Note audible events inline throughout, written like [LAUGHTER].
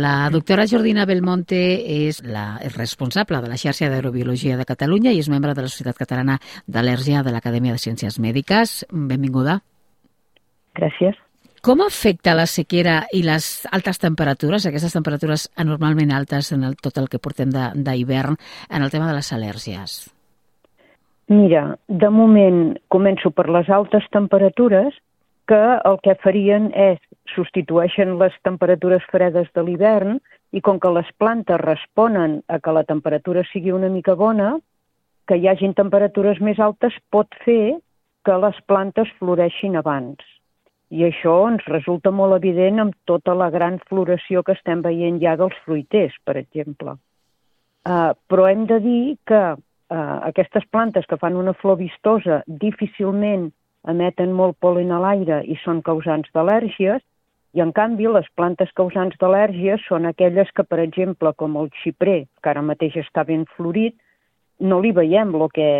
La doctora Jordina Belmonte és la és responsable de la xarxa d'aerobiologia de Catalunya i és membre de la Societat Catalana d'Al·lèrgia de l'Acadèmia de Ciències Mèdiques. Benvinguda. Gràcies. Com afecta la sequera i les altes temperatures, aquestes temperatures anormalment altes en el, tot el que portem d'hivern, en el tema de les al·lèrgies? Mira, de moment començo per les altes temperatures, que el que farien és substitueixen les temperatures fredes de l'hivern i com que les plantes responen a que la temperatura sigui una mica bona, que hi hagin temperatures més altes pot fer que les plantes floreixin abans. I això ens resulta molt evident amb tota la gran floració que estem veient ja dels fruiters, per exemple. Uh, però hem de dir que uh, aquestes plantes que fan una flor vistosa difícilment emeten molt polen a l'aire i són causants d'al·lèrgies, i en canvi les plantes causants d'al·lèrgies són aquelles que, per exemple, com el xiprer, que ara mateix està ben florit, no li veiem el que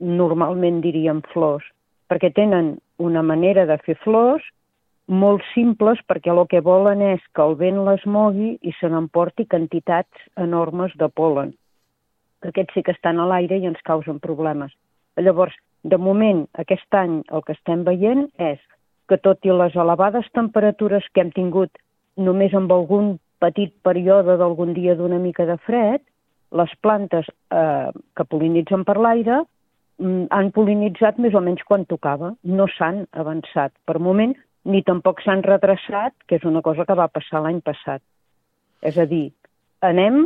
normalment diríem flors, perquè tenen una manera de fer flors molt simples perquè el que volen és que el vent les mogui i se n'emporti quantitats enormes de polen. Aquests sí que estan a l'aire i ens causen problemes. Llavors, de moment, aquest any el que estem veient és que tot i les elevades temperatures que hem tingut només amb algun petit període d'algun dia d'una mica de fred, les plantes eh, que polinitzen per l'aire mm, han polinitzat més o menys quan tocava, no s'han avançat per moment, ni tampoc s'han retrasat, que és una cosa que va passar l'any passat. És a dir, anem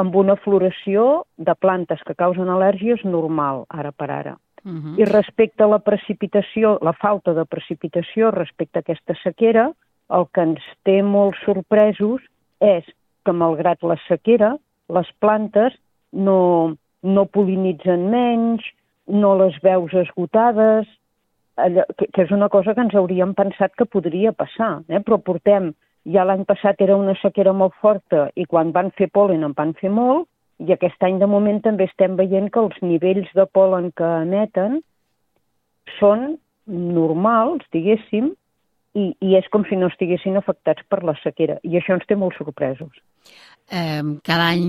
amb una floració de plantes que causen al·lèrgies normal, ara per ara. Uh -huh. I respecte a la precipitació, la falta de precipitació respecte a aquesta sequera, el que ens té molt sorpresos és que, malgrat la sequera, les plantes no, no polinitzen menys, no les veus esgotades, allò, que, que és una cosa que ens hauríem pensat que podria passar, eh? però portem, ja l'any passat era una sequera molt forta i quan van fer polen en van fer molt, i aquest any de moment també estem veient que els nivells de polen que emeten són normals, diguéssim, i, i és com si no estiguessin afectats per la sequera. I això ens té molt sorpresos. Cada any,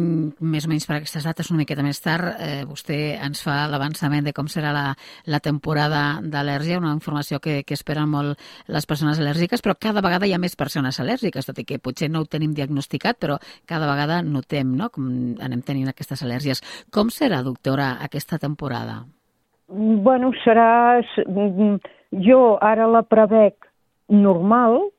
més o menys per aquestes dates, una miqueta més tard, eh, vostè ens fa l'avançament de com serà la, la temporada d'al·lèrgia, una informació que, que esperen molt les persones al·lèrgiques, però cada vegada hi ha més persones al·lèrgiques, tot i que potser no ho tenim diagnosticat, però cada vegada notem no? com anem tenint aquestes al·lèrgies. Com serà, doctora, aquesta temporada? Bueno, serà... Jo ara la prevec normal,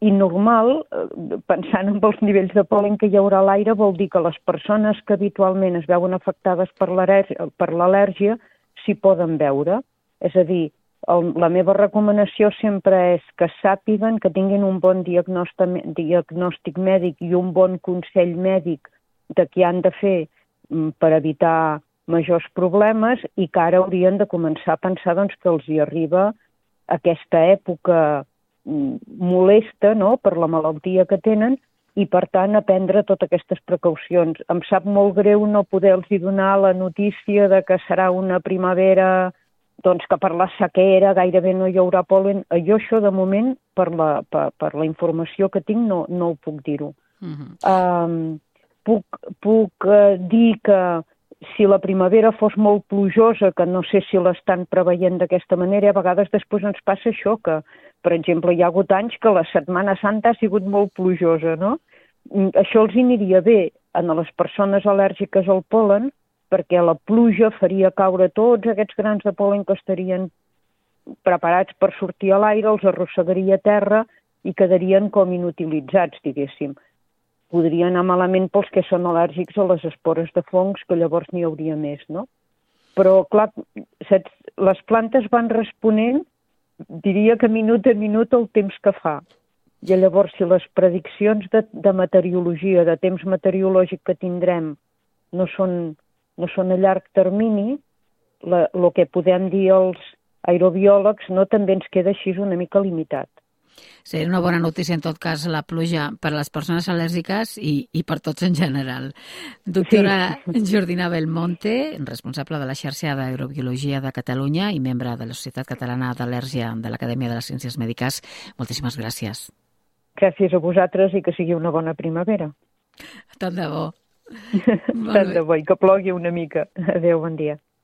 i normal, eh, pensant en els nivells de pol·len que hi haurà a l'aire, vol dir que les persones que habitualment es veuen afectades per l'al·lèrgia s'hi poden veure. És a dir, el, la meva recomanació sempre és que sàpiguen que tinguin un bon diagnòstic mèdic i un bon consell mèdic de què han de fer mm, per evitar majors problemes i que ara haurien de començar a pensar doncs, que els hi arriba aquesta època molesta no?, per la malaltia que tenen i, per tant, aprendre totes aquestes precaucions. Em sap molt greu no poder-los donar la notícia de que serà una primavera doncs que per la sequera gairebé no hi haurà polen. Jo això, de moment, per la, per, per la informació que tinc, no, no ho puc dir-ho. Uh -huh. um, puc puc uh, dir que si la primavera fos molt plujosa, que no sé si l'estan preveient d'aquesta manera, a vegades després ens passa això, que per exemple, hi ha hagut anys que la Setmana Santa ha sigut molt plujosa, no? Mm, això els aniria bé a les persones al·lèrgiques al polen, perquè la pluja faria caure tots aquests grans de polen que estarien preparats per sortir a l'aire, els arrossegaria a terra i quedarien com inutilitzats, diguéssim. Podria anar malament pels que són al·lèrgics a les espores de fongs, que llavors n'hi hauria més, no? Però, clar, les plantes van responent diria que minut a minut el temps que fa. I llavors, si les prediccions de, de meteorologia, de temps meteorològic que tindrem, no són, no són a llarg termini, el que podem dir els aerobiòlegs no també ens queda així una mica limitat. Seria una bona notícia, en tot cas, la pluja per a les persones al·lèrgiques i, i per tots en general. Doctora sí. [LAUGHS] Jordina Belmonte, responsable de la xarxa d'aerobiologia de Catalunya i membre de la Societat Catalana d'Al·lèrgia de l'Acadèmia de les Ciències Mèdiques, moltíssimes gràcies. Gràcies a vosaltres i que sigui una bona primavera. Tant de bo. [LAUGHS] Tant de bo, i que plogui una mica. Adéu, bon dia.